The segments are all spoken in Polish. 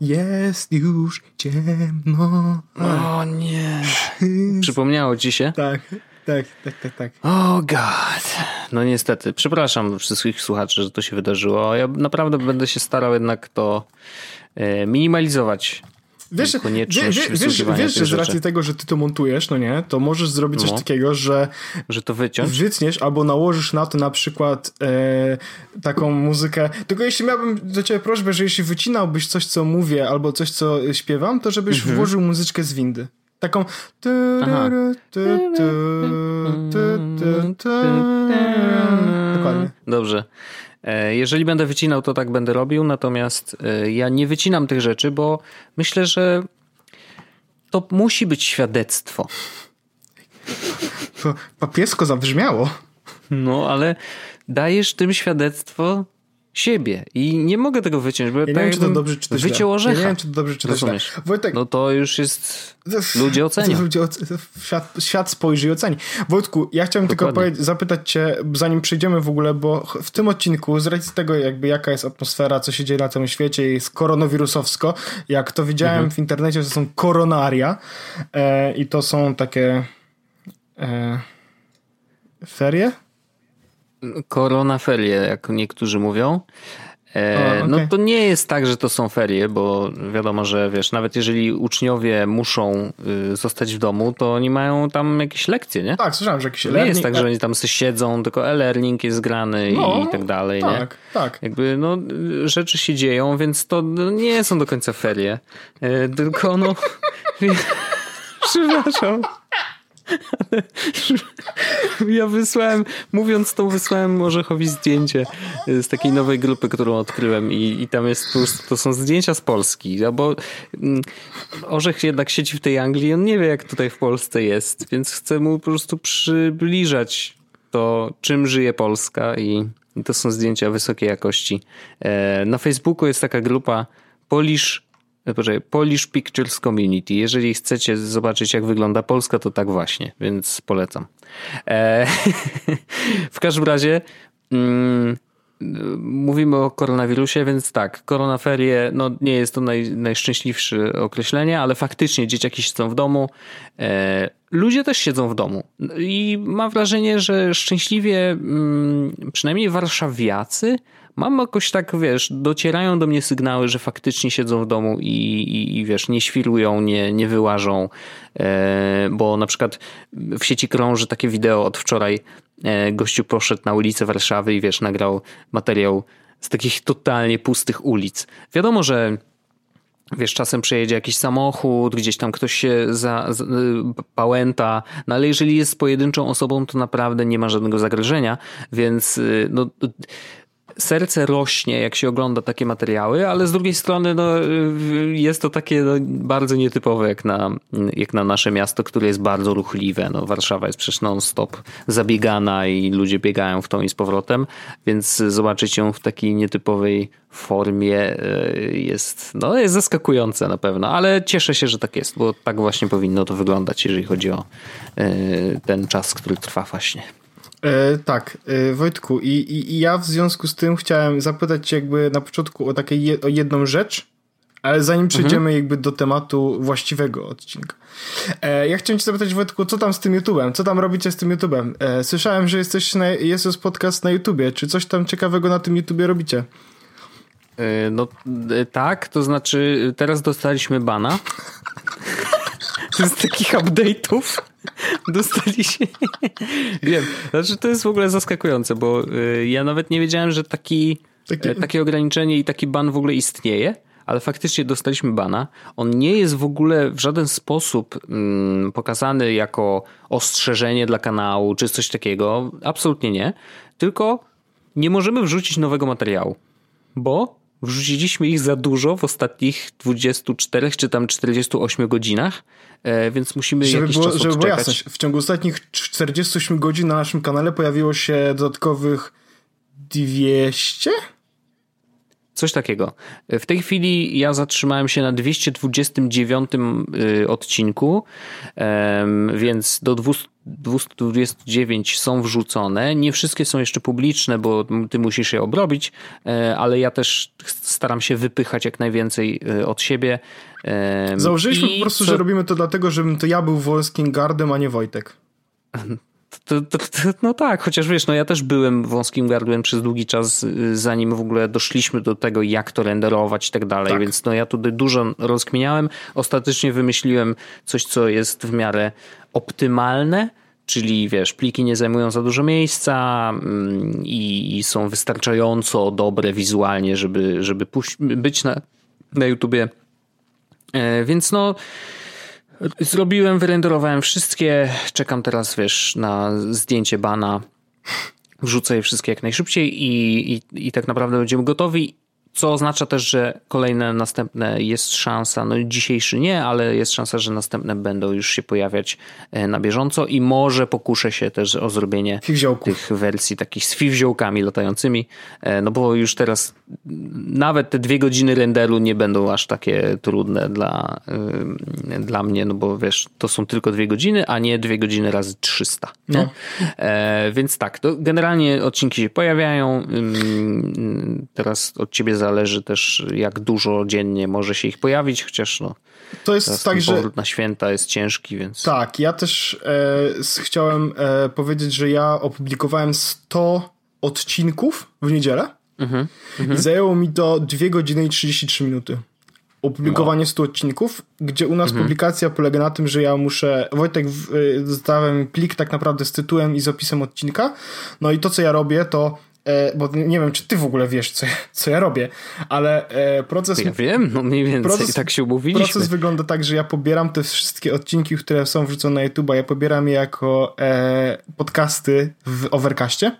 Jest już ciemno. O nie. Przypomniało ci się? Tak, tak, tak, tak, tak. Oh god. No niestety. Przepraszam wszystkich słuchaczy, że to się wydarzyło. Ja naprawdę będę się starał jednak to e, minimalizować. Wiesz, Konieczność wie, wie, wiesz, wiesz że z racji rzeczy. tego, że ty to montujesz, no nie, to możesz zrobić coś No. takiego, że Że to wyciąć? wytniesz albo nałożysz na to na przykład e, taką muzykę. Tylko jeśli miałbym do ciebie prośbę, że jeśli wycinałbyś coś, co mówię, albo coś, co śpiewam, to żebyś Mhm. włożył muzyczkę z windy. Taką. Dokładnie. Dobrze. E, Jeżeli będę wycinał, to tak będę robił, natomiast e, ja nie wycinam tych rzeczy, bo myślę, że to musi być świadectwo. To papiesko zabrzmiało. No, ale dajesz tym świadectwo siebie i nie mogę tego wyciąć, bo Ja nie tak wiem, czy to dobrze, czy to wyciął Ja orzecha. nie wiem, czy to dobrze, czy to źle. Wojtek, No to już jest... Ludzie ocenią. Ludzie oce- świat, świat spojrzy i oceni. Wojtku, ja chciałem tylko Dokładnie. powiedzieć, zapytać cię, zanim przejdziemy w ogóle, bo w tym odcinku, z racji tego jakby jaka jest atmosfera, co się dzieje na całym świecie, jest koronawirusowsko. Jak to widziałem Mhm. w internecie, to są koronaria e, i to są takie e, ferie? Korona ferie, jak niektórzy mówią. E, O, okej. No to nie jest tak, że to są ferie, bo wiadomo, że wiesz, nawet jeżeli uczniowie muszą y, zostać w domu, to oni mają tam jakieś lekcje, nie? Tak, słyszałem, że jakieś To nie jest tak, że oni tam sobie siedzą, tylko e-learning jest grany No, i, tak dalej, nie? Tak, tak. Jakby, no, y, rzeczy się dzieją, więc to no, nie są do końca ferie. E, tylko, no, przepraszam. Ja wysłałem, mówiąc to, wysłałem Orzechowi zdjęcie z takiej nowej grupy, którą odkryłem i, i tam jest po prostu, to są zdjęcia z Polski, no bo mm, Orzech jednak siedzi w tej Anglii, on nie wie jak tutaj w Polsce jest, więc chcę mu po prostu przybliżać to, czym żyje Polska i, i to są zdjęcia wysokiej jakości. E, na Facebooku jest taka grupa Polish Poczekaj, Polish Pictures Community. Jeżeli chcecie zobaczyć, jak wygląda Polska, to tak właśnie, więc polecam. E, w każdym razie mm, mówimy o koronawirusie, więc tak, koronaferie, no nie jest to naj, najszczęśliwsze określenie, ale faktycznie dzieciaki siedzą w domu. E, ludzie też siedzą w domu i mam wrażenie, że szczęśliwie mm, przynajmniej warszawiacy Mam jakoś tak, wiesz, docierają do mnie sygnały, że faktycznie siedzą w domu i, i, i wiesz, nie świrują, nie, nie wyłażą, e, bo na przykład w sieci krąży takie wideo od wczoraj, e, gościu poszedł na ulicę Warszawy i wiesz, nagrał materiał z takich totalnie pustych ulic. Wiadomo, że Wiesz, czasem przejedzie jakiś samochód, gdzieś tam ktoś się za, za, pałęta, no ale jeżeli jest pojedynczą osobą, to naprawdę nie ma żadnego zagrożenia, więc no, serce rośnie, jak się ogląda takie materiały, ale z drugiej strony no, jest to takie no, bardzo nietypowe jak na, jak na nasze miasto, które jest bardzo ruchliwe. No, Warszawa jest przecież non-stop zabiegana i ludzie biegają w tą i z powrotem, więc zobaczyć ją w takiej nietypowej formie jest, no, jest zaskakujące na pewno, ale cieszę się, że tak jest, bo tak właśnie powinno to wyglądać, jeżeli chodzi o ten czas, który trwa właśnie. E, tak, e, Wojtku, i, i, i ja w związku z tym chciałem zapytać cię jakby na początku o taką je, o jedną rzecz, ale zanim przejdziemy mhm. jakby do tematu właściwego odcinka. E, ja chciałem cię zapytać, Wojtku, co tam z tym YouTube'em? Co tam robicie z tym YouTube'em? E, słyszałem, że jesteś na, jest to podcast na YouTubie. Czy coś tam ciekawego na tym YouTubie robicie? No tak, to znaczy teraz dostaliśmy bana. z takich update'ów dostali się. Wiem, znaczy to jest w ogóle zaskakujące, bo ja nawet nie wiedziałem, że taki, taki... takie ograniczenie i taki ban w ogóle istnieje, ale faktycznie dostaliśmy bana. On nie jest w ogóle w żaden sposób mm, pokazany jako ostrzeżenie dla kanału czy coś takiego. Absolutnie nie. Tylko nie możemy wrzucić nowego materiału, bo Wrzuciliśmy ich za dużo w ostatnich 24 czy tam 48 godzinach, więc musimy żeby jakiś było, czas Żeby była jasność, w ciągu ostatnich 48 godzin na naszym kanale pojawiło się dodatkowych 200? Coś takiego. W tej chwili ja zatrzymałem się na 229 odcinku, więc do 229 są wrzucone. Nie wszystkie są jeszcze publiczne, bo ty musisz je obrobić, e, ale ja też staram się wypychać jak najwięcej e, od siebie. Założyliśmy I po prostu, co... że robimy to dlatego, żebym to ja był wąskim gardem, a nie Wojtek. To, to, to, no tak, chociaż wiesz, no ja też byłem wąskim gardłem przez długi czas, y, zanim w ogóle doszliśmy do tego, jak to renderować i tak dalej, tak. więc no ja tutaj dużo rozkminiałem. Ostatecznie wymyśliłem coś, co jest w miarę optymalne, czyli wiesz, pliki nie zajmują za dużo miejsca mm, i, i są wystarczająco dobre wizualnie, żeby, żeby być na, na YouTubie. E, więc no Zrobiłem, wyrenderowałem wszystkie. Czekam teraz, wiesz, na zdjęcie bana. Wrzucę je wszystkie jak najszybciej i, i, i tak naprawdę będziemy gotowi. Co oznacza też, że kolejne, następne jest szansa, no dzisiejszy nie, ale jest szansa, że następne będą już się pojawiać e, na bieżąco i może pokuszę się też o zrobienie tych wersji takich z fiwziołkami latającymi, e, no bo już teraz nawet te dwie godziny renderu nie będą aż takie trudne dla, yy, dla mnie, no bo wiesz, to są tylko dwie godziny, a nie dwie godziny razy 300. No. E, więc tak, to generalnie odcinki się pojawiają. Teraz od ciebie zależy też, jak dużo dziennie może się ich pojawić, chociaż no. To jest tak, że. na święta jest ciężki, więc. Tak, ja też e, chciałem e, powiedzieć, że ja opublikowałem 100 odcinków w niedzielę. Mhm, I zajęło mi to 2 godziny i 33 minuty. Opublikowanie no. 100 odcinków, gdzie u nas mhm. publikacja polega na tym, że ja muszę. Wojtek zostawiam plik tak naprawdę z tytułem i z opisem odcinka. No i to, co ja robię, to e, bo nie wiem, czy ty w ogóle wiesz, co, co ja robię, ale e, proces... Ja wiem, no mniej więcej, proces, tak się umówiliśmy. Proces wygląda tak, że ja pobieram te wszystkie odcinki, które są wrzucone na YouTube, ja pobieram je jako e, podcasty w Overcastie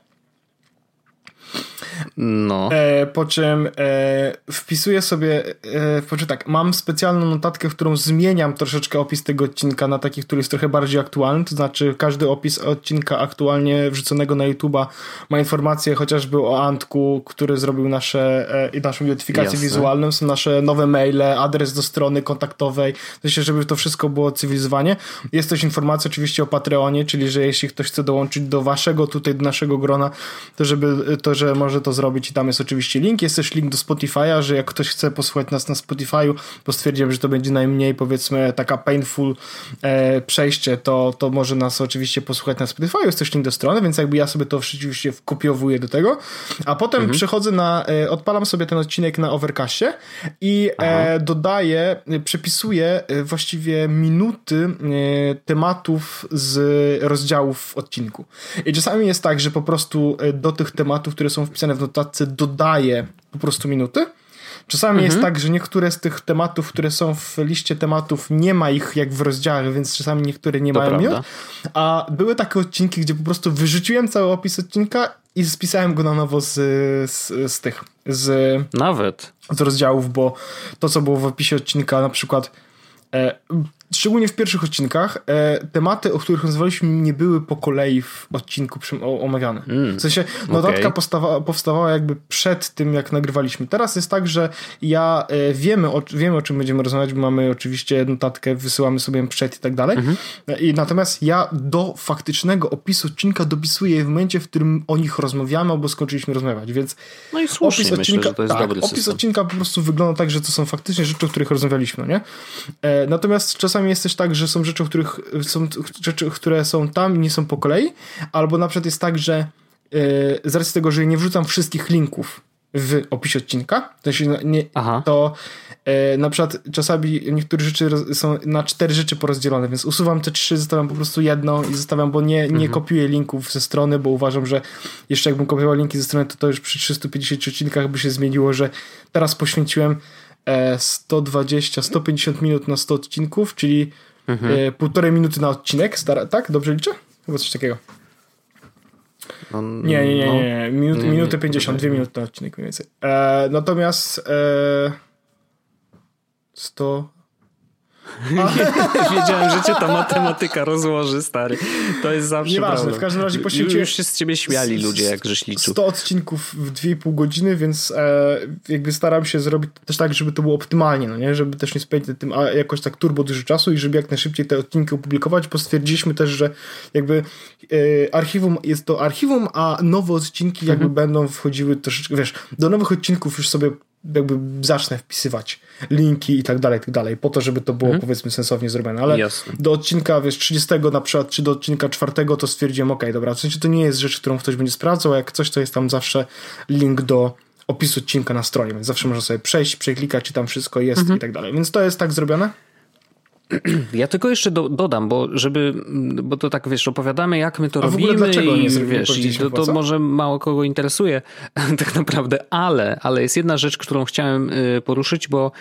no. E, po czym e, wpisuję sobie, e, po czym tak, mam specjalną notatkę, w którą zmieniam troszeczkę opis tego odcinka na taki, który jest trochę bardziej aktualny, to znaczy każdy opis odcinka aktualnie wrzuconego na YouTube'a ma informacje chociażby o Antku, który zrobił nasze, e, naszą identyfikację Jasne. wizualną, są nasze nowe maile, adres do strony kontaktowej, w sensie, żeby to wszystko było cywilizowanie. Jest też informacja oczywiście o Patreonie, czyli że jeśli ktoś chce dołączyć do waszego, tutaj do naszego grona, to żeby, to, że może to zrobić i tam jest oczywiście link. Jest też link do Spotify'a, że jak ktoś chce posłuchać nas na Spotify'u, bo stwierdziłem, że to będzie najmniej powiedzmy taka painful e, przejście, to, to może nas oczywiście posłuchać na Spotify'u. Jest też link do strony, więc jakby ja sobie to oczywiście wkopiowuję do tego, a potem mhm. przechodzę na, e, odpalam sobie ten odcinek na Overcastie i e, dodaję, przepisuję e, właściwie minuty e, tematów z rozdziałów w odcinku. I czasami jest tak, że po prostu e, do tych tematów, które są wpisane w notatce dodaje po prostu minuty. Czasami mhm. jest tak, że niektóre z tych tematów, które są w liście tematów, nie ma ich jak w rozdziałach, więc czasami niektóre nie to mają minut. A były takie odcinki, gdzie po prostu wyrzuciłem cały opis odcinka i spisałem go na nowo z, z, z tych. Z, Nawet. Z rozdziałów, bo to, co było w opisie odcinka, na przykład. E, szczególnie w pierwszych odcinkach, e, tematy, o których rozmawialiśmy, nie były po kolei w odcinku omawiane. Mm, w sensie notatka okay. powstawała, powstawała jakby przed tym, jak nagrywaliśmy. Teraz jest tak, że ja e, wiemy, o, wiemy, o czym będziemy rozmawiać, bo mamy oczywiście notatkę, wysyłamy sobie przed i tak dalej. Mm -hmm. I natomiast ja do faktycznego opisu odcinka dopisuję w momencie, w którym o nich rozmawiamy, albo skończyliśmy rozmawiać, więc no i słusznie, opis odcinka, myślę, to jest tak, opis system. odcinka po prostu wygląda tak, że to są faktycznie rzeczy, o których rozmawialiśmy, nie? E, natomiast czasami czasami jest też tak, że są rzeczy, których, są rzeczy, które są tam i nie są po kolei, albo na przykład jest tak, że yy, z racji tego, że nie wrzucam wszystkich linków w opisie odcinka, to, się nie, to e, na przykład czasami niektóre rzeczy są na cztery rzeczy porozdzielone, więc usuwam te trzy, zostawiam po prostu jedno i zostawiam, bo nie, nie mhm. kopiuję linków ze strony, bo uważam, że jeszcze jakbym kopiował linki ze strony, to to już przy 350 odcinkach by się zmieniło, że teraz poświęciłem 120, 150 minut na 100 odcinków, czyli mhm. E, półtorej minuty na odcinek, stara, tak? Dobrze liczę? Chyba coś takiego. No, nie, nie, nie, no. nie. Minut, nie, minutę 50, dwie minuty na odcinek mniej więcej. E, natomiast e, 100 Wiedziałem, że cię ta matematyka rozłoży, stary. To jest zawsze Nieważne, w każdym razie poświęciłem... Już się z ciebie śmiali ludzie, jak żeś liczył. 100 odcinków w 2,5 godziny, więc e, jakby staram się zrobić też tak, żeby to było optymalnie, no nie? Żeby też nie spędzić tym a, jakoś tak turbo dużo czasu i żeby jak najszybciej te odcinki opublikować, bo stwierdziliśmy też, że jakby e, archiwum jest to archiwum, a nowe odcinki jakby mhm. będą wchodziły troszeczkę, wiesz, do nowych odcinków już sobie jakby zacznę wpisywać linki i tak dalej, i tak dalej, po to, żeby to było mhm. powiedzmy sensownie zrobione, ale Jasne. do odcinka, wiesz, 30 na przykład, czy do odcinka 4 to stwierdziłem, ok, dobra, w sensie to nie jest rzecz, którą ktoś będzie sprawdzał, jak coś, to jest tam zawsze link do opisu odcinka na stronie, więc zawsze można sobie przejść, przeklikać, czy tam wszystko jest mhm. i tak dalej, więc to jest tak zrobione. Ja tylko jeszcze do, dodam, bo żeby, bo to tak wiesz, opowiadamy jak my to A robimy dlaczego i nie zrobimy, wiesz, i to, to może mało kogo interesuje tak naprawdę, ale, ale jest jedna rzecz, którą chciałem y, poruszyć, bo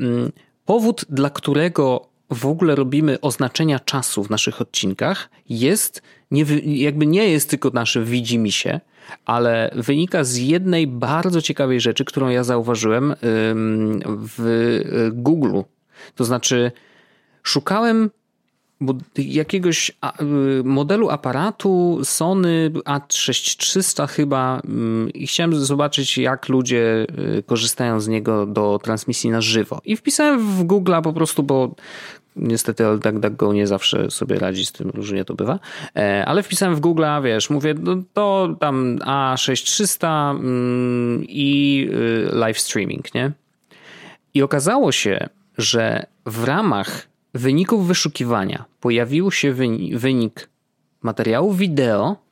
mm, powód, dla którego w ogóle robimy oznaczenia czasu w naszych odcinkach jest, nie, jakby nie jest tylko nasze widzi mi się, ale wynika z jednej bardzo ciekawej rzeczy, którą ja zauważyłem w y, Google. To znaczy, Szukałem jakiegoś y, modelu aparatu Sony A6300 chyba mm, i chciałem zobaczyć jak ludzie y, korzystają z niego do transmisji na żywo. I wpisałem w Google po prostu, bo niestety DuckDuckGo nie zawsze sobie radzi z tym, różnie to bywa, e, ale wpisałem w Google, wiesz, mówię, no to tam A6300 mm, i y, live streaming, nie? I okazało się, że w ramach wyników wyszukiwania pojawił się wynik materiału wideo,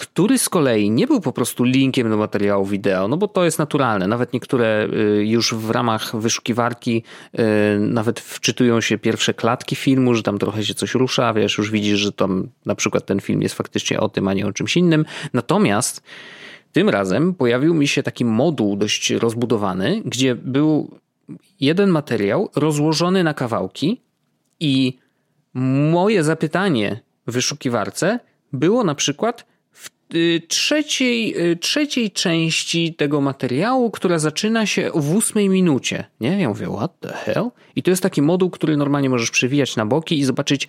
który z kolei nie był po prostu linkiem do materiału wideo, no bo to jest naturalne. Nawet niektóre y, już w ramach wyszukiwarki y, nawet wczytują się pierwsze klatki filmu, że tam trochę się coś rusza, wiesz, już widzisz, że tam na przykład ten film jest faktycznie o tym, a nie o czymś innym. Natomiast tym razem pojawił mi się taki moduł dość rozbudowany, gdzie był jeden materiał rozłożony na kawałki, i moje zapytanie w wyszukiwarce było na przykład w y, trzeciej, y, trzeciej części tego materiału, która zaczyna się w ósmej minucie. Nie? Ja mówię, what the hell? I to jest taki moduł, który normalnie możesz przewijać na boki i zobaczyć,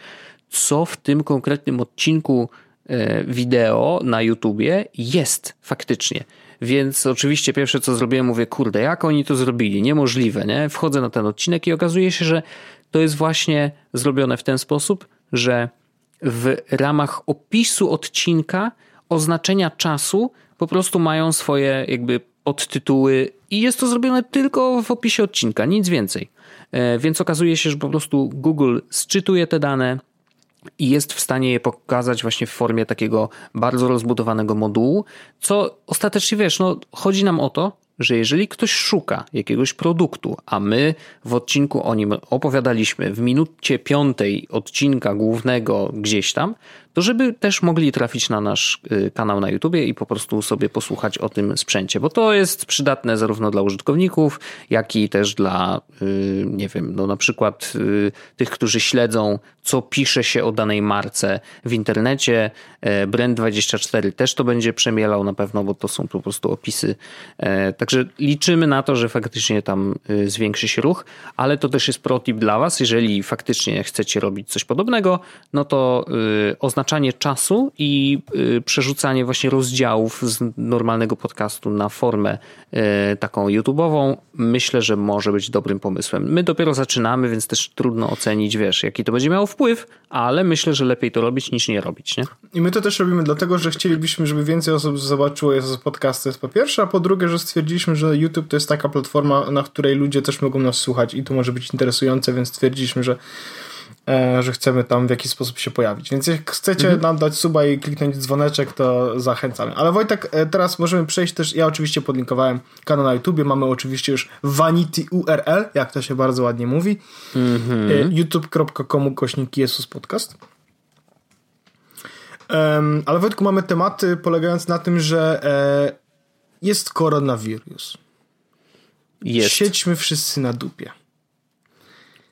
co w tym konkretnym odcinku e, wideo na YouTubie jest faktycznie. Więc oczywiście pierwsze co zrobiłem, mówię, kurde, jak oni to zrobili? Niemożliwe, nie? Wchodzę na ten odcinek i okazuje się, że to jest właśnie zrobione w ten sposób, że w ramach opisu odcinka oznaczenia czasu po prostu mają swoje jakby podtytuły i jest to zrobione tylko w opisie odcinka, nic więcej. E, więc okazuje się, że po prostu Google sczytuje te dane i jest w stanie je pokazać właśnie w formie takiego bardzo rozbudowanego modułu, co ostatecznie wiesz, no chodzi nam o to, że jeżeli ktoś szuka jakiegoś produktu, a my w odcinku o nim opowiadaliśmy w minucie piątej odcinka głównego gdzieś tam, to żeby też mogli trafić na nasz y, kanał na YouTubie i po prostu sobie posłuchać o tym sprzęcie, bo to jest przydatne zarówno dla użytkowników, jak i też dla, y, nie wiem, no na przykład y, tych, którzy śledzą, co pisze się o danej marce w internecie. E, Brand24 też to będzie przemielał na pewno, bo to są po prostu opisy. E, także liczymy na to, że faktycznie tam zwiększy się ruch, ale to też jest protip dla Was. Jeżeli faktycznie chcecie robić coś podobnego, no to oznacza oznaczanie czasu i y, przerzucanie właśnie rozdziałów z normalnego podcastu na formę y, taką YouTube'ową, myślę, że może być dobrym pomysłem. My dopiero zaczynamy, więc też trudno ocenić, wiesz, jaki to będzie miało wpływ, ale myślę, że lepiej to robić niż nie robić, nie? I my to też robimy dlatego, że chcielibyśmy, żeby więcej osób zobaczyło jest podcast, to jest po pierwsze, a po drugie, że stwierdziliśmy, że YouTube to jest taka platforma, na której ludzie też mogą nas słuchać i to może być interesujące, więc stwierdziliśmy, że że chcemy tam w jakiś sposób się pojawić. Więc jak chcecie mhm. nam dać suba i kliknąć dzwoneczek, to zachęcamy. Ale Wojtek, e, teraz możemy przejść też, ja oczywiście podlinkowałem kanał na YouTubie, mamy oczywiście już Vanity URL, jak to się bardzo ładnie mówi, mhm. E, youtube.com kośnik Jesus Podcast. Um, ale Wojtku, mamy tematy polegające na tym, że e, jest koronawirus. Jest. Siedźmy wszyscy na dupie.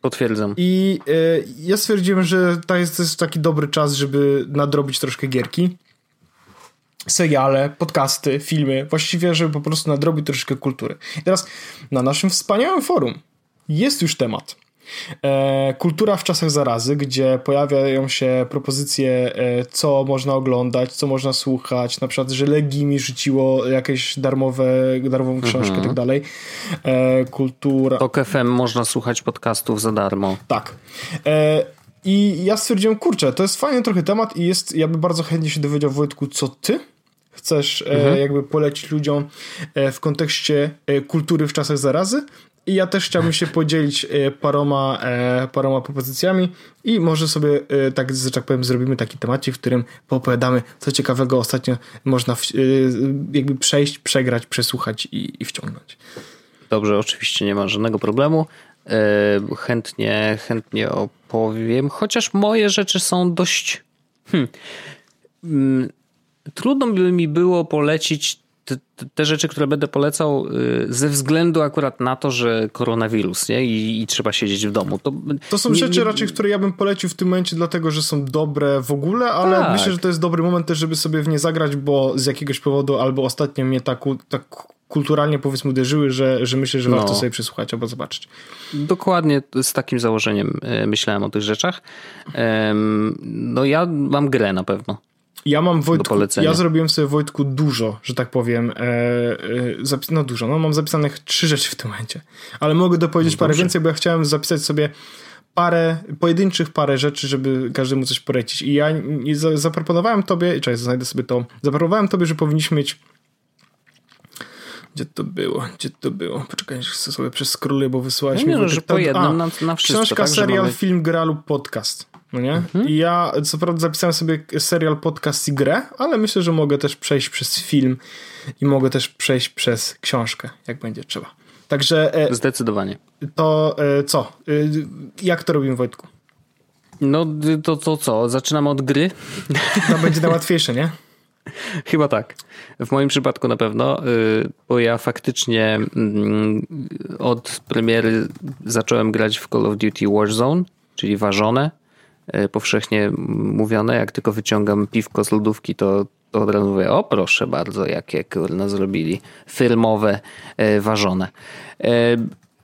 Potwierdzam. I y, ja stwierdziłem, że to jest, to jest taki dobry czas, żeby nadrobić troszkę gierki. Seriale, podcasty, filmy, właściwie, żeby po prostu nadrobić troszkę kultury. I teraz na naszym wspaniałym forum jest już temat. E, kultura w czasach zarazy, gdzie pojawiają się propozycje, e, co można oglądać, co można słuchać, na przykład, że Legi mi rzuciło jakieś darmowe, darmową książkę mhm. i tak dalej. E, kultura... Tok FM można słuchać podcastów za darmo. Tak. E, I ja stwierdziłem, kurczę, to jest fajny trochę temat i jest, ja bym bardzo chętnie się dowiedział, Wojtku, co ty chcesz e, mhm. jakby polecić ludziom e, w kontekście e, kultury w czasach zarazy. I ja też chciałbym się podzielić paroma, paroma propozycjami i może sobie tak, że tak powiem, zrobimy taki temacik, w którym poopowiadamy, co ciekawego ostatnio można jakby przejść, przegrać, przesłuchać i, i wciągnąć. Dobrze, oczywiście nie ma żadnego problemu. Chętnie, chętnie opowiem, chociaż moje rzeczy są dość. Hmm, mm, trudno by mi było polecić te, te, rzeczy, które będę polecał y, ze względu akurat na to, że koronawirus, nie? I, i trzeba siedzieć w domu. To, to są nie, rzeczy nie... raczej, które ja bym polecił w tym momencie, dlatego, że są dobre w ogóle, ale tak. myślę, że to jest dobry moment też, żeby sobie w nie zagrać, bo z jakiegoś powodu albo ostatnio mnie tak, tak kulturalnie powiedzmy uderzyły, że, że myślę, że no. warto sobie przesłuchać albo zobaczyć. Dokładnie z takim założeniem y, myślałem o tych rzeczach. No ja mam grę na pewno. Ja mam Wojtku, ja zrobiłem sobie Wojtku dużo, że tak powiem, e, e, no dużo, no mam zapisanych trzy rzeczy w tym momencie, ale mogę dopowiedzieć no parę więcej, bo ja chciałem zapisać sobie parę, pojedynczych parę rzeczy, żeby każdemu coś polecić i ja zaproponowałem tobie, czekaj, znajdę sobie to, zaproponowałem tobie, że powinniśmy mieć gdzie to było? Gdzie to było? Poczekaj, chcę sobie przez bo wysłałeś no mi... Nie, no, że po jednym na, na wszystko. Książka, tak, serial, mamy... film, gra lub podcast. No nie? Mhm. I ja co prawda zapisałem sobie serial, podcast i grę, ale myślę, że mogę też przejść przez film i mogę też przejść przez książkę, jak będzie trzeba. Także... E, Zdecydowanie. To e, co? E, jak to robimy, Wojtku? No to, to co? Zaczynamy od gry? To będzie najłatwiejsze, nie? Chyba tak. W moim przypadku na pewno, y, bo ja faktycznie mm, od premiery zacząłem grać w Call of Duty Warzone, czyli ważone, y, powszechnie mówione. Jak tylko wyciągam piwko z lodówki, to, to od razu mówię, o proszę bardzo, jakie kurna zrobili filmowe, y, ważone.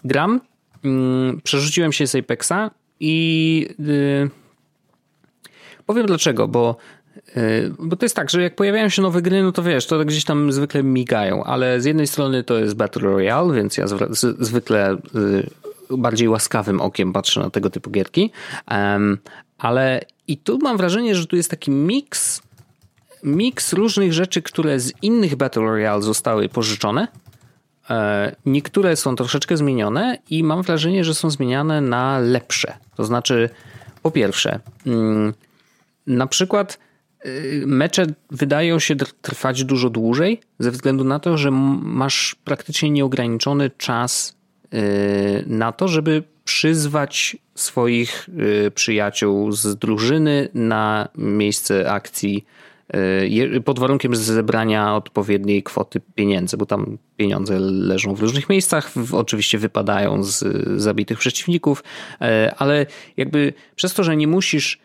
Gram, mm, przerzuciłem się z Apexa i powiem dlaczego, bo E, bo to jest tak, że jak pojawiają się nowe gry, no to wiesz, to gdzieś tam zwykle migają, ale z jednej strony to jest Battle Royale, więc ja zwykle y, bardziej łaskawym okiem patrzę na tego typu gierki, ale i tu mam wrażenie, że tu jest taki miks, miks różnych rzeczy, które z innych Battle Royale zostały pożyczone. E, niektóre są troszeczkę zmienione i mam wrażenie, że są zmieniane na lepsze. To znaczy, po pierwsze, mm, na przykład Y, mecze wydają się trwać dużo dłużej, ze względu na to, że masz praktycznie nieograniczony czas y, na to, żeby przyzwać swoich y, przyjaciół z drużyny na miejsce akcji pod warunkiem zebrania odpowiedniej kwoty pieniędzy, bo tam pieniądze leżą w różnych miejscach, oczywiście wypadają z zabitych przeciwników, ale jakby przez to, że nie musisz Y,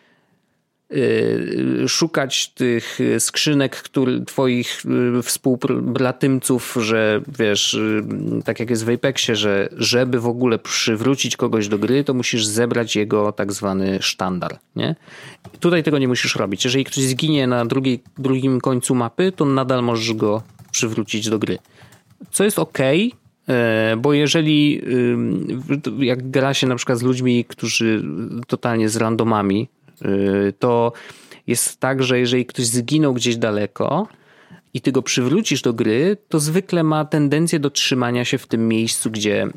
szukać tych skrzynek który, twoich y, współbratymców, że wiesz, y, tak jak jest w Apexie, że żeby w ogóle przywrócić kogoś do gry, to musisz zebrać jego tak zwany sztandar, nie? Tutaj tego nie musisz robić. Jeżeli ktoś zginie na drugiej, drugim końcu mapy, to nadal możesz go przywrócić do gry. Co jest ok, bo jeżeli jak gra się na przykład z ludźmi, którzy totalnie z randomami, Y, to jest tak, że jeżeli ktoś zginął gdzieś daleko i ty go przywrócisz do gry, to zwykle ma tendencję do trzymania się w tym miejscu, gdzie,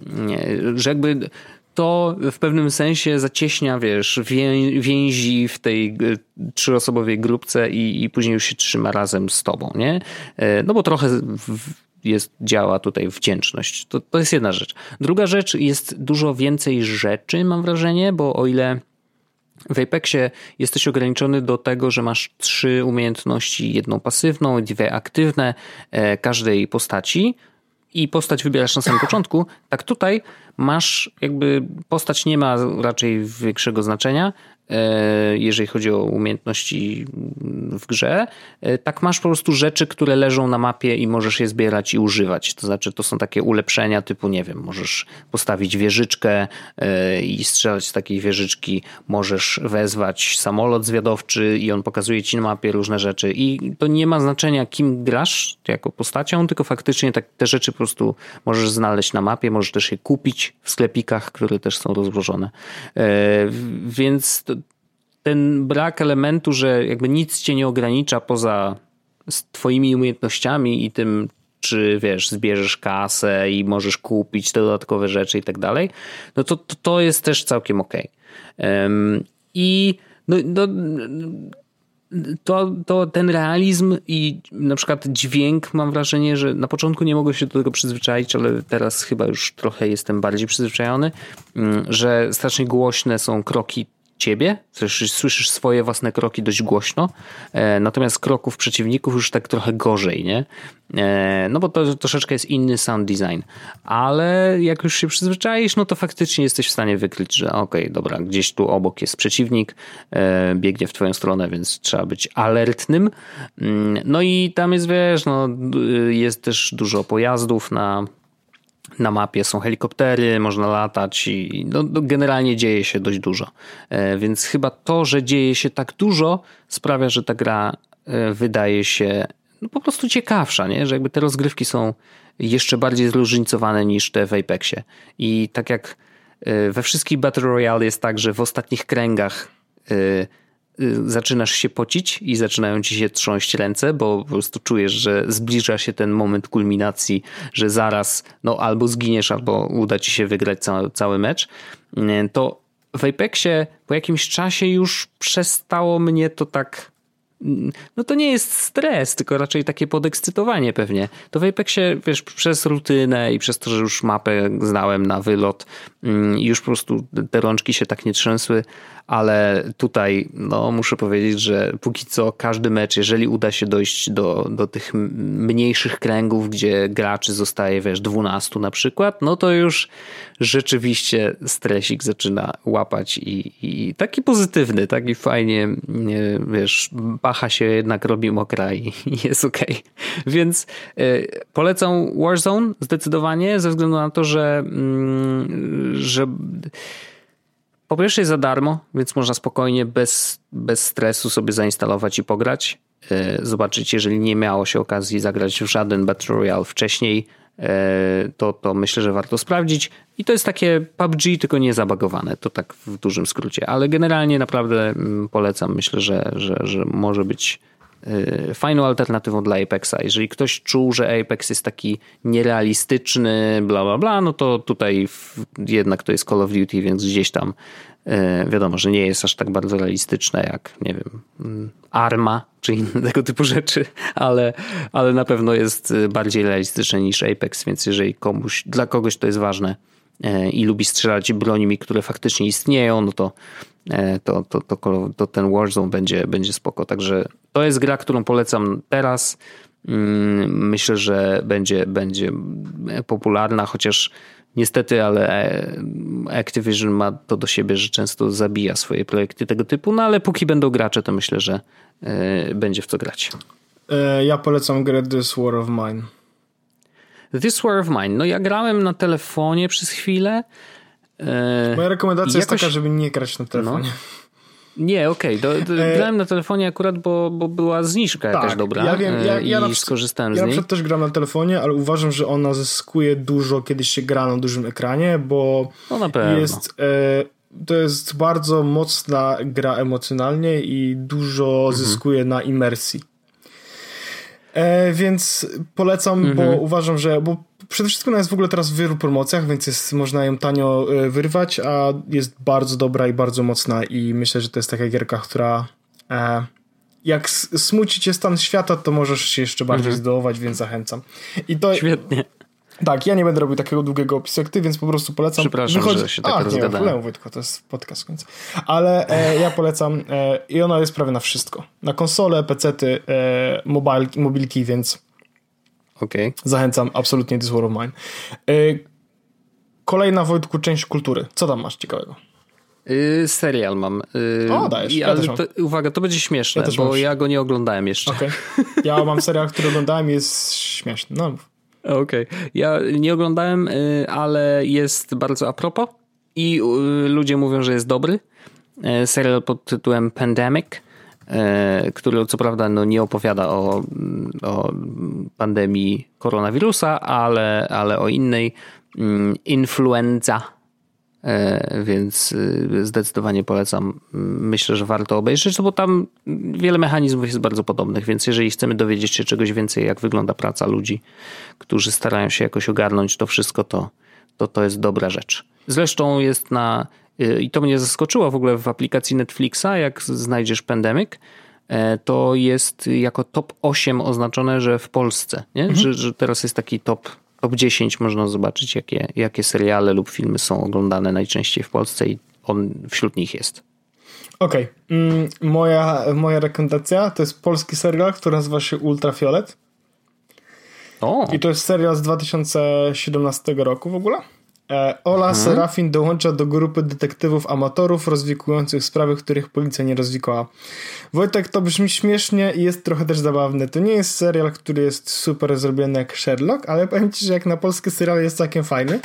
że jakby to w pewnym sensie zacieśnia, wiesz, więzi w tej y, trzyosobowej grupce i, i później już się trzyma razem z tobą, nie? Y, no bo trochę jest, działa tutaj wdzięczność. To, to jest jedna rzecz. Druga rzecz jest dużo więcej rzeczy, mam wrażenie, bo o ile w Apexie jesteś ograniczony do tego, że masz trzy umiejętności, jedną pasywną, dwie aktywne e, każdej postaci i postać wybierasz na samym początku. Tak tutaj masz jakby postać nie ma raczej większego znaczenia. E, jeżeli chodzi o umiejętności w grze, e, tak masz po prostu rzeczy, które leżą na mapie i możesz je zbierać i używać. To znaczy, to są takie ulepszenia typu, nie wiem, możesz postawić wieżyczkę e, i strzelać z takiej wieżyczki, możesz wezwać samolot zwiadowczy i on pokazuje ci na mapie różne rzeczy. I to nie ma znaczenia, kim grasz jako postacią, tylko faktycznie tak, te rzeczy po prostu możesz znaleźć na mapie, możesz też je kupić w sklepikach, które też są rozłożone. Więc ten brak elementu, że jakby nic cię nie ogranicza poza twoimi umiejętnościami i tym, czy wiesz, zbierzesz kasę i możesz kupić dodatkowe rzeczy i tak dalej, no to, to, to jest też całkiem ok. Um, I no, no, to, to ten realizm i na przykład dźwięk, mam wrażenie, że na początku nie mogłem się do tego przyzwyczaić, ale teraz chyba już trochę jestem bardziej przyzwyczajony, mm, że strasznie głośne są kroki ciebie, słyszysz, słyszysz swoje własne kroki dość głośno, e, natomiast kroków przeciwników już tak trochę gorzej, nie? E, no bo to troszeczkę jest inny sound design, ale jak już się przyzwyczaisz, no to faktycznie jesteś w stanie wykryć, że okej, okay, dobra, gdzieś tu obok jest przeciwnik, e, biegnie w twoją stronę, więc trzeba być alertnym. Mm, no i tam jest, wiesz, no jest też dużo pojazdów na na mapie są helikoptery, można latać i no, no, generalnie dzieje się dość dużo. E, więc chyba to, że dzieje się tak dużo, sprawia, że ta gra e, wydaje się no, po prostu ciekawsza, nie? że jakby te rozgrywki są jeszcze bardziej zróżnicowane niż te w Apexie. I tak jak e, we wszystkich Battle Royale jest tak, że w ostatnich kręgach zaczynasz się pocić i zaczynają ci się trząść ręce, bo po prostu czujesz, że zbliża się ten moment kulminacji, że zaraz no albo zginiesz, albo uda ci się wygrać cały, cały mecz, y, to w Apexie po jakimś czasie już przestało mnie to tak no to nie jest stres, tylko raczej takie podekscytowanie pewnie. To w Apexie, wiesz, przez rutynę i przez to, że już mapę znałem na wylot mm, już po prostu te rączki się tak nie trzęsły, ale tutaj no, muszę powiedzieć, że póki co każdy mecz, jeżeli uda się dojść do, do tych mniejszych kręgów, gdzie graczy zostaje, wiesz, 12 na przykład, no to już rzeczywiście stresik zaczyna łapać i, i taki pozytywny, taki fajnie, wiesz, bacha się jednak robi mokra i, i jest okej. Okay. Więc y, polecam Warzone zdecydowanie ze względu na to, że, y, że po pierwsze jest za darmo, więc można spokojnie, bez, bez stresu sobie zainstalować i pograć. E, zobaczyć, jeżeli nie miało się okazji zagrać w żaden Battle Royale wcześniej, e, to, to myślę, że warto sprawdzić. I to jest takie PUBG, tylko nie zabagowane, to tak w dużym skrócie. Ale generalnie naprawdę mm, polecam. Myślę, że, że, że może być fajną alternatywą dla Apexa. Jeżeli ktoś czuł, że Apex jest taki nierealistyczny, bla bla bla, no to tutaj jednak to jest Call of Duty, więc gdzieś tam y, wiadomo, że nie jest aż tak bardzo realistyczne jak, nie wiem, mm, Arma czy inne tego typu rzeczy, ale, ale na pewno jest y, bardziej realistyczne niż Apex, więc jeżeli komuś, dla kogoś to jest ważne i lubi strzelać brońmi, które faktycznie istnieją, no to to, to, to, to ten Warzone będzie, będzie spoko. Także to jest gra, którą polecam teraz. Mm, myślę, że będzie, będzie popularna, chociaż niestety, ale e, Activision ma to do siebie, że często zabija swoje projekty tego typu, no ale póki będą gracze, to myślę, że e, będzie w co grać. Ja polecam grę This War of Mine. This War of Mine. No ja grałem na telefonie przez chwilę. E, Moja rekomendacja jakoś... jest taka, żeby nie grać na telefonie. No. Nie, okej. Okay. E, grałem na telefonie akurat, bo, bo była zniżka tak, jakaś dobra ja wiem, ja, ja i skorzystałem ja z niej. Ja też gram na telefonie, ale uważam, że ona zyskuje dużo, kiedy się gra na dużym ekranie, bo no na pewno. jest... E, to jest bardzo mocna gra emocjonalnie i dużo mhm. zyskuje na imersji. E, więc polecam, mhm. bo uważam, że bo przede wszystkim ona jest w ogóle teraz w wielu promocjach, więc jest, można ją tanio e, wyrwać, a jest bardzo dobra i bardzo mocna i myślę, że to jest taka gierka, która e, jak smuci cię stan świata, to możesz się jeszcze bardziej mhm. zdołować, więc zachęcam. I to, Świetnie. Tak, ja nie będę robił takiego długiego opisu jak ty, więc po prostu polecam. Przepraszam, Wychodzi... że się tak A, nie ma problemu, Wojtko, to jest podcast w końcu. Ale e, ja polecam e, i ona jest prawie na wszystko. Na konsole, pecety, e, mobile, mobilki, więc okay. zachęcam absolutnie This War of Mine. E, kolejna, Wojtku, część kultury. Co tam masz ciekawego? Yy, serial mam. Yy, o, dajesz. Ja ale to, uwaga, to będzie śmieszne, ja bo ja go nie oglądałem jeszcze. Okay. Ja mam serial, który oglądałem i jest śmieszny. No. Okej. Okay. Ja nie oglądałem, yy, ale jest bardzo a propos i yy, ludzie mówią, że jest dobry. Serial pod tytułem Pandemic, który co prawda no, nie opowiada o, o pandemii koronawirusa, ale, ale o innej mm, influenza E, więc y, zdecydowanie polecam. Myślę, że warto obejrzeć, bo tam wiele mechanizmów jest bardzo podobnych, więc jeżeli chcemy dowiedzieć się czegoś więcej, jak wygląda praca ludzi, którzy starają się jakoś ogarnąć to wszystko, to to, to jest dobra rzecz. Zresztą jest na, i to mnie zaskoczyło w ogóle w aplikacji Netflixa, jak znajdziesz Pandemic, e, to jest jako top 8 oznaczone, że w Polsce, nie? Mhm. Że, że teraz jest taki top top 10 można zobaczyć, jakie, jakie seriale lub filmy są oglądane najczęściej w Polsce i on wśród nich jest. Okej. Okay. Mm, moja, moja rekomendacja to jest polski serial, który nazywa się Ultrafiolet. O. I to jest serial z 2017 roku w ogóle. E, Ola mhm. Serafin dołącza do grupy detektywów amatorów rozwikujących sprawy, których policja nie rozwikłała. Wojtek, to brzmi śmiesznie i jest trochę też zabawny. To nie jest serial, który jest super zrobiony jak Sherlock, ale powiem ci, że jak na polski serial jest całkiem fajny.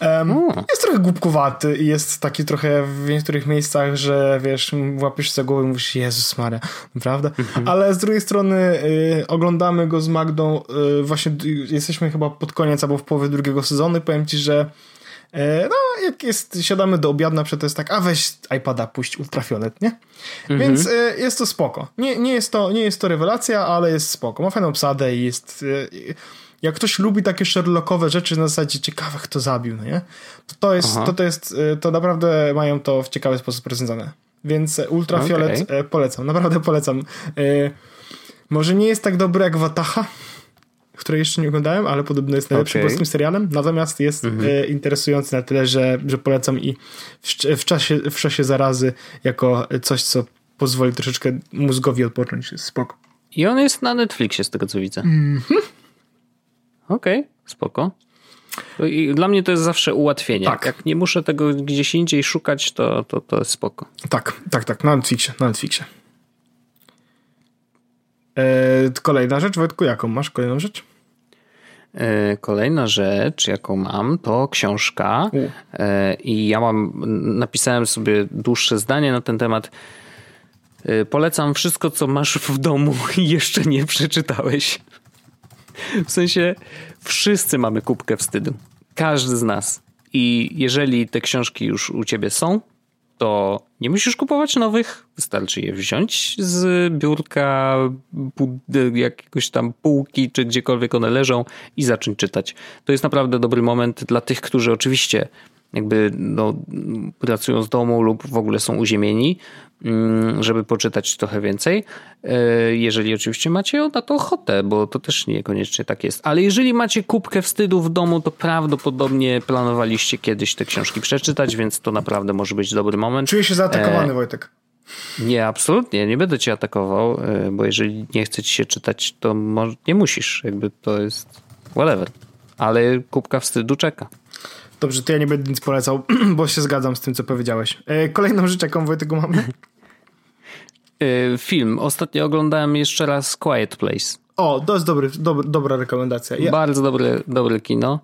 Um, jest trochę głupkowaty i jest taki trochę w niektórych miejscach, że wiesz, łapiesz za głowę i mówisz, Jezus Maria, prawda? Mhm. Ale z drugiej strony y, oglądamy go z Magdą, y, właśnie jesteśmy chyba pod koniec albo w połowie drugiego sezonu powiem ci, że no, jak jest, siadamy do obiadu na przykład, to jest tak, a weź iPada, puść ultrafiolet, nie? Mhm. Więc e, jest to spoko. Nie, nie, jest to, nie jest to rewelacja, ale jest spoko. Ma fajną obsadę i jest... E, jak ktoś lubi takie Sherlockowe rzeczy na zasadzie ciekawe, kto zabił, no nie? To, to jest, to, to jest, to naprawdę mają to w ciekawy sposób rozwiązane. Więc ultrafiolet okay. polecam, naprawdę polecam. Może nie jest tak dobry jak Wataha, której jeszcze nie oglądałem, ale podobno jest najlepszym okay. polskim serialem. Natomiast jest mhm. e, interesujący na tyle, że, że polecam i w, w, czasie, w czasie zarazy jako coś, co pozwoli troszeczkę mózgowi odpocząć. Spoko. I on jest na Netflixie, z tego co widzę. Mhm. Okej, okay, spoko. I dla mnie to jest zawsze ułatwienie. Tak. Jak nie muszę tego gdzieś indziej szukać, to, to, to jest spoko. Tak, tak, tak. Na Netflixie, na Netflixie. E, kolejna rzecz, Wojtku, jaką masz kolejną rzecz? E, kolejna rzecz, jaką mam, to książka. E, I ja mam, napisałem sobie dłuższe zdanie na ten temat. Polecam wszystko, co masz w domu i jeszcze nie przeczytałeś. W sensie, wszyscy mamy kubkę wstydu. Każdy z nas. I jeżeli te książki już u ciebie są, to nie musisz kupować nowych, wystarczy je wziąć z biurka, jakiegoś tam półki, czy gdziekolwiek one leżą i zacząć czytać. To jest naprawdę dobry moment dla tych, którzy oczywiście jakby no, pracują z domu lub w ogóle są uziemieni, mm, żeby poczytać trochę więcej. E, jeżeli oczywiście macie na to ochotę, bo to też niekoniecznie tak jest. Ale jeżeli macie kubkę wstydu w domu, to prawdopodobnie planowaliście kiedyś te książki przeczytać, więc to naprawdę może być dobry moment. Czuję się zaatakowany, e... Wojtek. Nie, absolutnie, nie będę cię atakował, e, bo jeżeli nie chce ci się czytać, to nie musisz, jakby to jest whatever. Ale kubka wstydu czeka. Dobrze, to ja nie będę nic polecał, bo się zgadzam z tym, co powiedziałeś. E, kolejną rzecz, jaką Wojtek mamy? E, film. Ostatnio oglądałem jeszcze raz Quiet Place. O, to jest dobry, dobry, dobra rekomendacja. Ja... Bardzo dobre, dobre kino.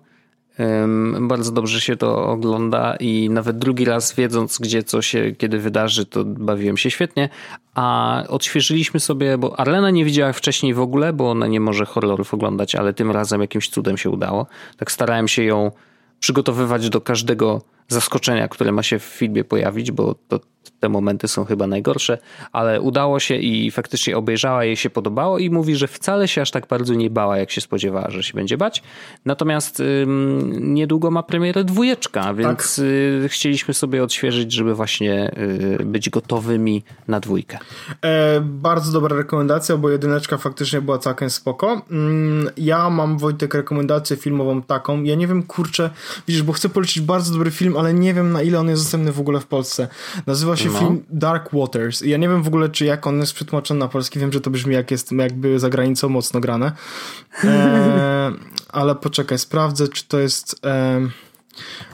Um, bardzo dobrze się to ogląda i nawet drugi raz wiedząc, gdzie co się kiedy wydarzy, to bawiłem się świetnie. A odświeżyliśmy sobie, bo Arlena nie widziała wcześniej w ogóle, bo ona nie może horrorów oglądać, ale tym razem jakimś cudem się udało. Tak starałem się ją przygotowywać do każdego zaskoczenia, które ma się w filmie pojawić, bo to te momenty są chyba najgorsze, ale udało się i faktycznie obejrzała, jej się podobało i mówi, że wcale się aż tak bardzo nie bała, jak się spodziewała, że się będzie bać. Natomiast ym, niedługo ma premierę dwójeczka, więc tak. y, chcieliśmy sobie odświeżyć, żeby właśnie y, być gotowymi na dwójkę. E, bardzo dobra rekomendacja, bo jedyneczka faktycznie była całkiem spoko. Mm, ja mam, Wojtek, rekomendację filmową taką. Ja nie wiem, kurczę, widzisz, bo chcę polecić bardzo dobry film, ale nie wiem, na ile on jest dostępny w ogóle w Polsce. Nazywa się no. film Dark Waters. Ja nie wiem w ogóle, czy jak on jest przetłumaczony na polski. Wiem, że to brzmi jak jest jakby za granicą mocno grane. E, ale poczekaj, sprawdzę, czy to jest e,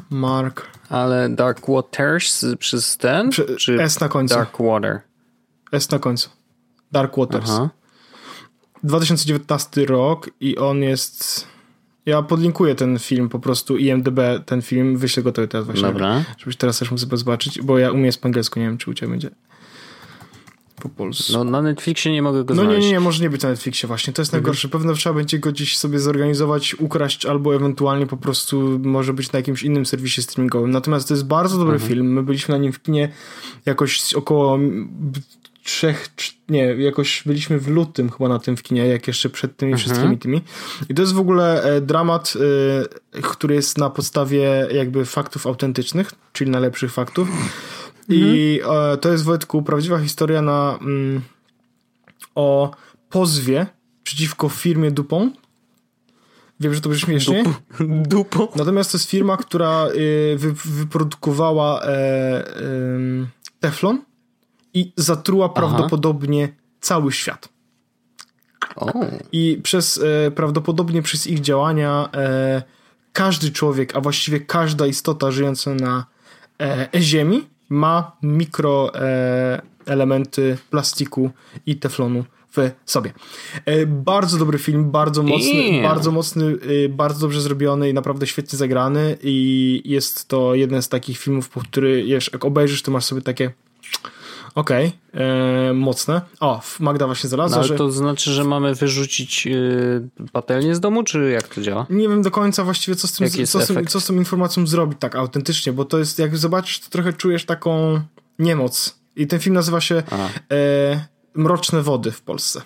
Mark Ale Dark Waters przez ten? Prze- czy S na końcu. Dark Water? S na końcu. Dark Waters. Aha. 2019 rok i on jest... Ja podlinkuję ten film po prostu, IMDB ten film, wyślę go teraz właśnie. Dobra. Żebyś teraz też mógł sobie zobaczyć, bo ja umiem po angielsku, nie wiem czy u ciebie będzie po polsku. No na Netflixie nie mogę go No nie, znaleźć. nie, nie, może nie być na Netflixie właśnie, to jest najgorsze. Pewno trzeba będzie go gdzieś sobie zorganizować, ukraść, albo ewentualnie po prostu może być na jakimś innym serwisie streamingowym. Natomiast to jest bardzo dobry film. My byliśmy na nim w kinie jakoś około trzech, nie, jakoś byliśmy w lutym chyba na tym w kinie, jak jeszcze przed tymi wszystkimi tymi. I to jest w ogóle e, dramat, e, który jest na podstawie jakby faktów autentycznych, czyli najlepszych faktów. I e, to jest Wojtku prawdziwa historia na mm, o pozwie przeciwko firmie Dupont. Wiem, że to brzmi śmiesznie. Dupo. Natomiast to jest firma, która y, wy, wyprodukowała e, ym, Teflon i zatruła prawdopodobnie cały świat. O, I przez e, prawdopodobnie przez ich działania e, każdy człowiek, a właściwie każda istota żyjąca na e, Ziemi ma mikro e, elementy plastiku i teflonu w sobie. E, bardzo dobry film, bardzo mocny, bardzo mocny, y, bardzo dobrze zrobiony i naprawdę świetnie zagrany i jest to jeden z takich filmów, po który wiesz, jak obejrzysz, to masz sobie takie okej, e, mocne. O, Magda właśnie no, znalazła, ale że... to znaczy, że mamy wyrzucić y, patelnię z domu, czy jak to działa? nie wiem do końca właściwie, co z, tym, co, co z tą informacją zrobić tak autentycznie, bo to jest, jak zobaczysz, to trochę czujesz taką niemoc. I ten film nazywa się e, Mroczne Wody w Polsce.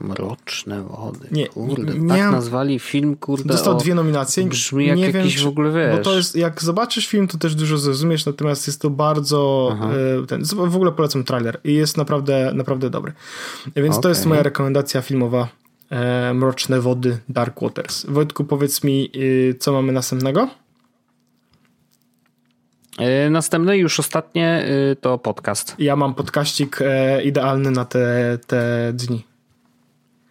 Mroczne wody. Nie, kurde, nie- tak nazwali film, kurde. Dostał o, dwie nominacje. Brzmi jak nie wiem, jakiś czy- w ogóle, wiesz. Bo to jest, jak zobaczysz film, to też dużo zrozumiesz, natomiast jest to bardzo, e, ten, w ogóle polecam trailer i jest naprawdę, naprawdę dobry. Więc to jest moja rekomendacja filmowa e, Mroczne Wody, Dark Waters. Wojtku, powiedz mi, y, co mamy następnego? Y, Następne, już ostatnie, to podcast. Ja mam podkaścik e, idealny na te, te dni.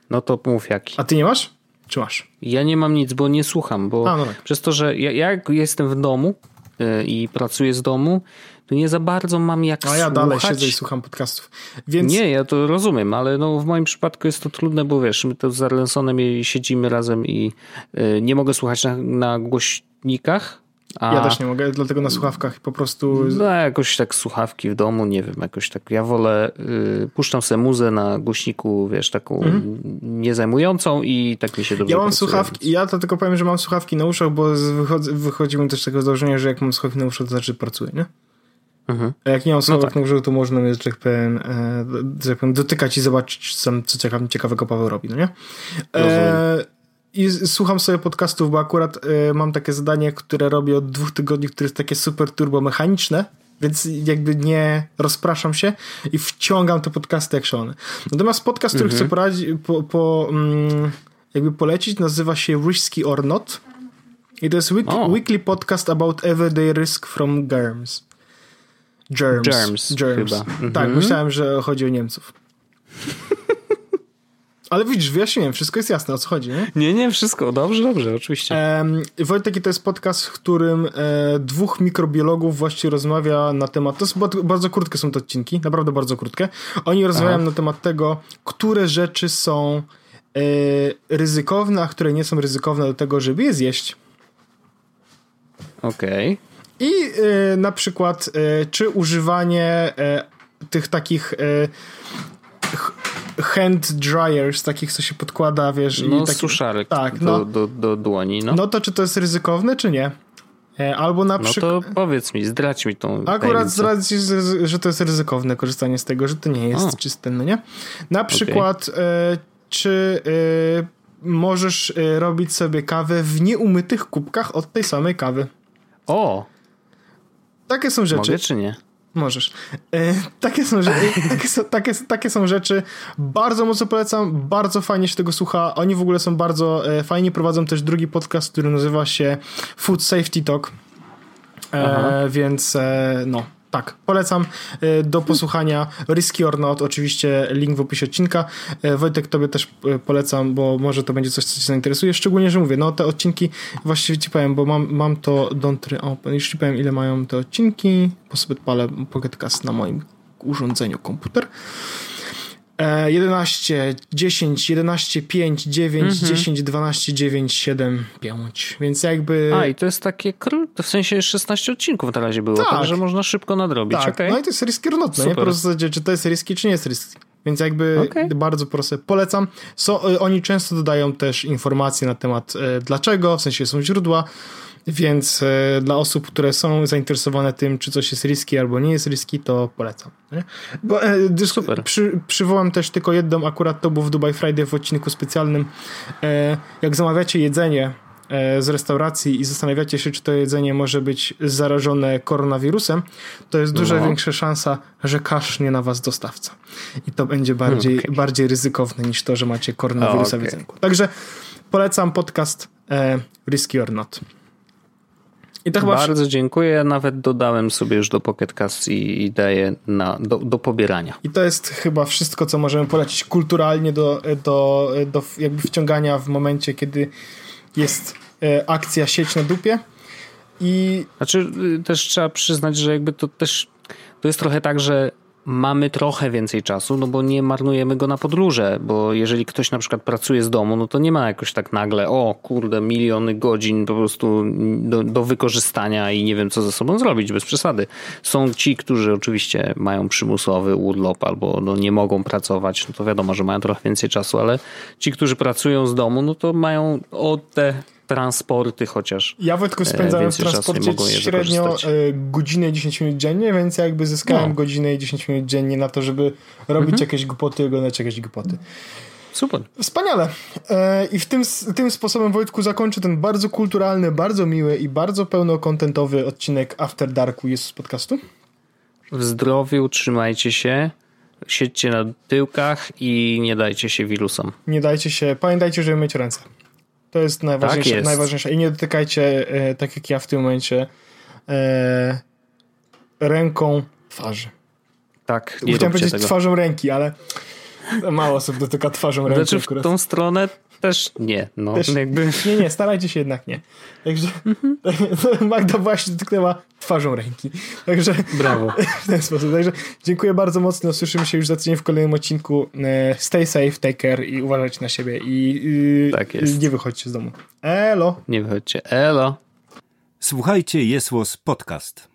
No to mów jaki. A ty nie masz? Czy masz? Ja nie mam nic, bo nie słucham, bo A, no tak. przez to, że ja, jak jestem w domu y, i pracuję z domu, to nie za bardzo mam jak A ja słuchać. dalej siedzę i słucham podcastów. Więc Nie, ja to rozumiem, ale no w moim przypadku jest to trudne, bo wiesz, my to z Arlensonem siedzimy razem i y, nie mogę słuchać na, na głośnikach. A, ja też nie mogę, dlatego na słuchawkach po prostu... No jakoś tak słuchawki w domu, nie wiem, jakoś tak. Ja wolę, y, puszczam sobie muzę na głośniku, wiesz, taką niezajmującą i tak mi się dobrze. Ja mam pracuje, słuchawki, ja to tylko powiem, że mam słuchawki na uszach, bo z- wychodzi, wychodzimy też z tego założenia, że jak mam słuchawki na uszach, to znaczy, pracuję, nie? Mhm. A jak nie mam słuchawek tak. na uszach, to można mnie, że tak powiem, e, że tak powiem dotykać i zobaczyć, co, co ciekawe, ciekawego Paweł robi, no nie? E, I słucham sobie podcastów, bo akurat e, mam takie zadanie, które robię od dwóch tygodni, które jest takie super turbomechaniczne, więc jakby nie rozpraszam się i wciągam te podcasty jak szalony. Natomiast podcast, który chcę poradzić, po, po, mm, jakby polecić, nazywa się Risky or Not. I to jest week, O. weekly podcast about everyday risk from germs. Germs. Germs, chyba. Mhm. Tak, myślałem, że chodzi o Niemców. Ale widzisz, wyjaśniłem, wszystko jest jasne, o co chodzi, nie? Nie, nie, wszystko. Dobrze, dobrze, oczywiście. Um, Wojtek, to jest podcast, w którym e, dwóch mikrobiologów właściwie rozmawia na temat. To jest bardzo, krótkie są te odcinki, naprawdę bardzo krótkie. Oni rozmawiają na temat tego, które rzeczy są e, ryzykowne, a które nie są ryzykowne do tego, żeby je zjeść. Okej. I e, na przykład, e, czy używanie e, tych takich e, hand dryers, takich, co się podkłada, wiesz, No, i taki, suszarek tak, do, no. do, do dłoni, no. no to czy to jest ryzykowne, czy nie? E, Albo na No przykład. to powiedz mi, zdradź mi tą Akurat zdradzi, że- to jest ryzykowne korzystanie z tego, że to nie jest O. czyste, no nie? Na przykład, e, czy e, możesz robić sobie kawę w nieumytych kubkach od tej samej kawy? O, Takie są rzeczy. mogę czy nie? Możesz. E, takie, są, rzeczy, takie, są, takie, takie są rzeczy. Bardzo mocno polecam. Bardzo fajnie się tego słucha. Oni w ogóle są bardzo e, fajnie. Prowadzą też drugi podcast, który nazywa się Food Safety Talk. E, więc e, no, tak, polecam e, do posłuchania Risky or Not, oczywiście link w opisie odcinka. E, Wojtek, tobie też e, polecam, bo może to będzie coś, co cię zainteresuje, szczególnie, że mówię, no te odcinki, właściwie ci powiem, bo mam, mam to Don't Open, już ci powiem, ile mają te odcinki, po sobie odpalę Pocketcast na moim urządzeniu komputer. 11, 10, 11, 5, 9, mhm. 10, 12, 9, 7, 5. Więc jakby. A i to jest takie krótkie, w sensie 16 odcinków na razie było, tak. także można szybko nadrobić. Tak, okay. no i to jest not, no nie? Po prostu czy to jest risky, czy nie jest risky. Więc jakby okay. bardzo proste. Polecam. So, oni często dodają też informacje na temat e, dlaczego, w sensie są źródła. Więc e, dla osób, które są zainteresowane tym, czy coś jest riski albo nie jest riski, to polecam. Nie? Bo, e, Super. Przy, przywołam też tylko jedną, akurat to było w Dubai Friday w odcinku specjalnym. E, jak zamawiacie jedzenie z restauracji i zastanawiacie się, czy to jedzenie może być zarażone koronawirusem, to jest dużo no. większa szansa, że kasznie na was dostawca. I to będzie bardziej, okay. bardziej ryzykowne niż to, że macie koronawirusa okay. w jedzeniu. Także polecam podcast e, Risky or Not. I Bardzo dziękuję. Nawet dodałem sobie już do Pocket Cast i, i daję na, do, do pobierania. I to jest chyba wszystko, co możemy polecić kulturalnie do, do, do jakby wciągania w momencie, kiedy jest e, akcja sieć na dupie. I... Znaczy y, też trzeba przyznać, że jakby to też to jest trochę tak, że mamy trochę więcej czasu, no bo nie marnujemy go na podróże, bo jeżeli ktoś na przykład pracuje z domu, no to nie ma jakoś tak nagle, o kurde, miliony godzin po prostu do, do wykorzystania i nie wiem co ze sobą zrobić, bez przesady. Są ci, którzy oczywiście mają przymusowy urlop albo no nie mogą pracować, no to wiadomo, że mają trochę więcej czasu, ale ci, którzy pracują z domu, no to mają o te transporty chociaż. Ja Wojtku e, spędzałem w transporcie średnio e, godzinę i 10 minut dziennie, więc jakby zyskałem no. godzinę i 10 minut dziennie na to, żeby robić mhm. jakieś głupoty i oglądać jakieś głupoty. Super. Wspaniale. E, I w tym, tym sposobem, Wojtku, zakończę ten bardzo kulturalny, bardzo miły i bardzo pełnokontentowy odcinek After Darku jest z podcastu. W zdrowiu, trzymajcie się, siedźcie na tyłkach i nie dajcie się wirusom. Nie dajcie się, pamiętajcie, żeby myć ręce. To jest najważniejsze. Tak jest. najważniejsze. I nie dotykajcie, e, tak jak ja w tym momencie, e, ręką twarzy. Tak, nie Chciałem powiedzieć tego. twarzą ręki, ale mało osób dotyka twarzą ręki. Znaczy w tą stronę też nie. No, też, jakby... Nie, nie, starajcie się jednak nie. Także mm -hmm. Magda właśnie dotknęła twarzą ręki. Także Brawo. W ten sposób. Także dziękuję bardzo mocno. Słyszymy się już za tydzień w kolejnym odcinku. E, stay safe, take care i uważajcie na siebie. I tak jest. nie wychodźcie z domu. Elo. Nie wychodźcie. Elo. Słuchajcie, jest podcast.